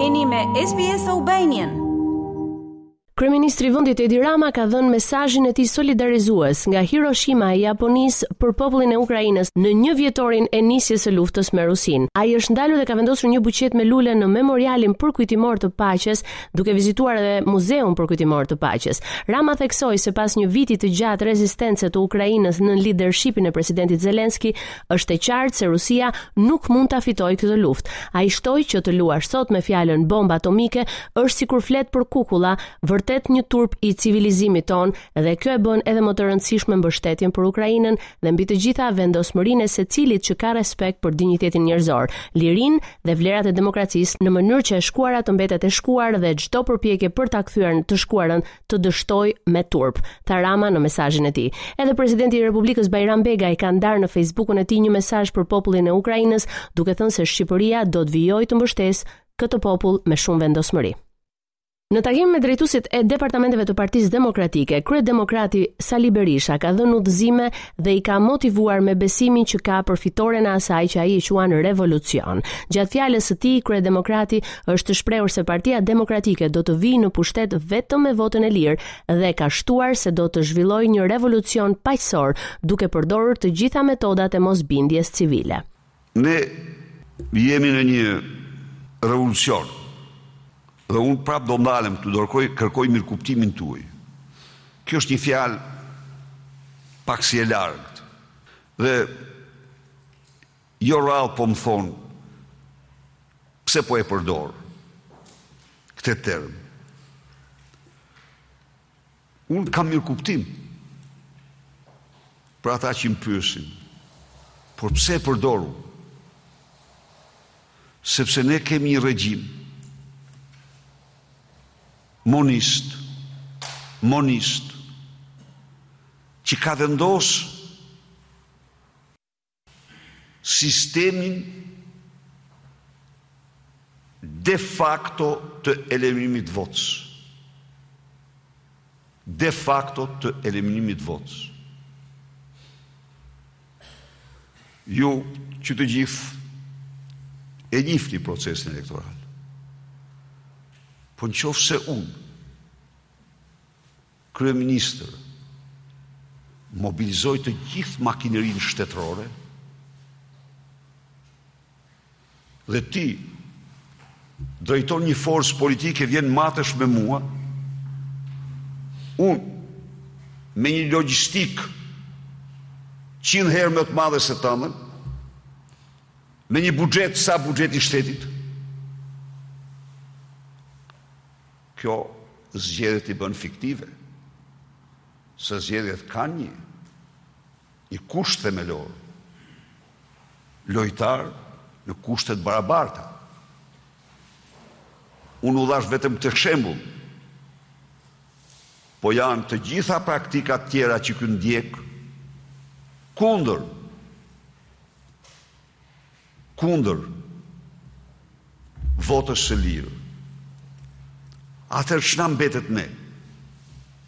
Jeni me SBS Albanian. Kryeministri i vendit Edi Rama ka dhënë mesazhin e tij solidarizues nga Hiroshima e Japonisë për popullin e Ukrainës në një vjetorin e nisjes së luftës me Rusinë. Ai është ndalur dhe ka vendosur një buqetë me lule në Memorialin Përkujtimor të Paqes, duke vizituar edhe Muzeun Përkujtimor të Paqes. Rama theksoi se pas një viti të gjatë rezistence të Ukrainës nën lidershipin e presidentit Zelensky, Është e qartë se Rusia nuk mund ta fitojë këtë luftë. Ai shtoi që të luash sot me fjalën bomba atomike është sikur flet për kukulla, vërtet një turp i civilizimit tonë dhe kjo e bën edhe më të rëndësishme mbështetjen për Ukrainën dhe mbi të gjitha vendosmërinë e secilit që ka respekt për dinjitetin njerëzor, lirinë dhe vlerat e demokracisë në mënyrë që e shkuara të mbetet e shkuar dhe çdo përpjekje për ta kthyer të shkuarën të dështojë me turp, tha Rama në mesazhin e tij. Edhe presidenti i Republikës Bajram Begaj ka ndarë në Facebookun e tij një mesazh për popullin e Ukrainës, duke thënë se Shqipëria do të vijojë të mbështesë këtë popull me shumë vendosmëri. Në takim me drejtuesit e departamenteve të Partisë Demokratike, kryedemokrati Sali Berisha ka dhënë udhëzime dhe i ka motivuar me besimin që ka për fitoren e asaj që ai e quan revolucion. Gjatë fjalës së tij, kryedemokrati është shprehur se Partia Demokratike do të vijë në pushtet vetëm me votën e lirë dhe ka shtuar se do të zhvillojë një revolucion paqësor duke përdorur të gjitha metodat e mosbindjes civile. Ne jemi në një revolucion dhe unë prap do ndalem këtu, do kërkoj mirëkuptimin tuaj. Kjo është një fjalë pak si e largët. Dhe jo rrallë po më thonë pse po e përdor këtë term. Unë kam mirëkuptim për ata që më pyesin, por pse e përdoru? Sepse ne kemi një regjim monist, monist, që ka vendosë sistemin de facto të eleminimit votës. De facto të eleminimit votës. Ju që të gjithë e njifni procesin elektoral. Po në qofë se unë, Kryeministër, mobilizoj të gjithë makinerinë shtetërore dhe ti drejton një forcë politike vjen matesh me mua, unë me një logjistikë njëqind herë më të madhe se tënden, me një buxhet sa buxheti i shtetit, Kjo zgjedhjet i bën fiktive, se zgjedhjet kanë një një kusht themelor, lojtarë në kushte të barabarta. Unë u dhashë vetëm këtë shembull, po janë të gjitha praktikat tjera që ky ndjek kundër kundër votës së lirë, atëherë ç'na mbetet ne?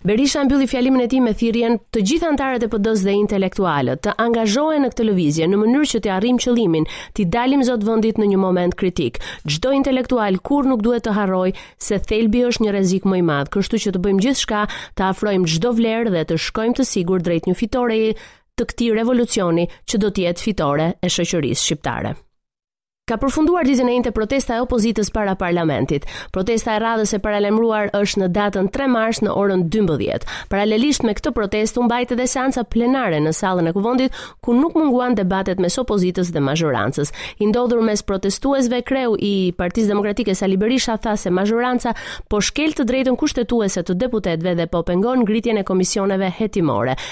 Berisha mbylli fjalimin e tij me thirrjen, Të gjithë anëtarët e PD-së dhe intelektualët, të angazhohen në këtë lëvizje, në mënyrë që t'i arrijmë qëllimin, t'i dalim zot vendit në një moment kritik. Çdo intelektual kurrë nuk duhet të harrojë se thelbi është një rrezik më i madh, kështu që të bëjmë gjithçka të afrojmë çdo vlerë dhe të shkojmë të sigurt drejt një fitore të këtij revolucioni që do të jetë fitore e shoqërisë shqiptare. Ka përfunduar ditën e enjte protesta e opozitës para parlamentit. Protesta e radhës e paralajmëruar është në datën 3 mars në orën 12. Paralelisht me këtë protestë, u mbajt edhe seanca plenare në sallën e kuvendit, ku nuk munguan debatet mes opozitës dhe mazhorancës. I ndodhur mes protestuesve, kreu i Partisë Demokratike Sali Berisha tha se mazhoranca po shkel të drejtën kushtetuese të deputetëve dhe po pengon ngritjen e komisioneve hetimore.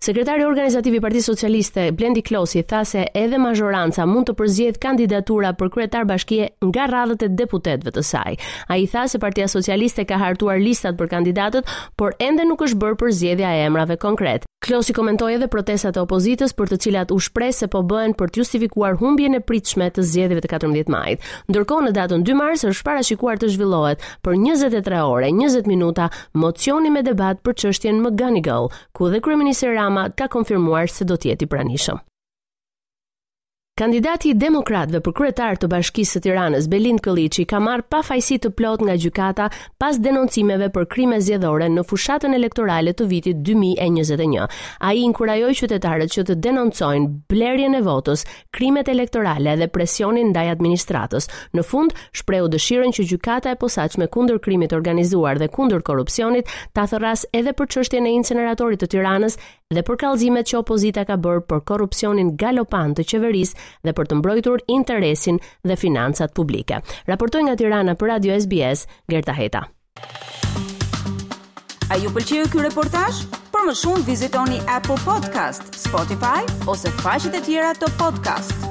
Sekretari organizativ i Partisë Socialiste, Blendi Klosi tha se edhe mazhoranca mund të përzgjedhë kandidatura për kryetar bashkie nga radhët e deputetëve të saj. Ai tha se Partia Socialiste ka hartuar listat për kandidatët, por ende nuk është bërë përzgjedhja e emrave konkretë. Klosi komentoi edhe protestat e opozitës për të cilat u shpreh se po bëhen për të justifikuar humbjen e pritshme të zgjedhjeve të katërmbëdhjetë majit. Ndërkohë në datën dy mars është parashikuar të zhvillohet për njëzet e tre orë, njëzet minuta, mocioni me debat për çështjen McGonigal, ku dhe kryeministër Rama ka konfirmuar se do të jetë i pranishëm. Kandidati i demokratëve për kryetar të Bashkisë së Tiranës, Belind Këlliçi, ka marrë pafajësi të plotë nga gjykata pas denoncimeve për krime zgjedhore në fushatën elektorale të vitit 2021. Ai inkurajoi qytetarët që të denoncojnë blerjen e votës krimet elektorale dhe presionin ndaj administratës. Në fund, shprehu dëshirën që gjykata e posaçme kundër krimit të organizuar dhe kundër korrupsionit ta thërrasë edhe për çështjen e incineratorit të Tiranës dhe për kallëzimet që opozita ka bërë për korrupsionin galopant të qeverisë dhe për të mbrojtur interesin dhe financat publike. Raportoi nga Tirana për Radio SBS, Gerta Heta. A ju pëlqeu ky reportazh? Për më shumë vizitoni Apple Podcast, Spotify ose faqet e tjera të podcast.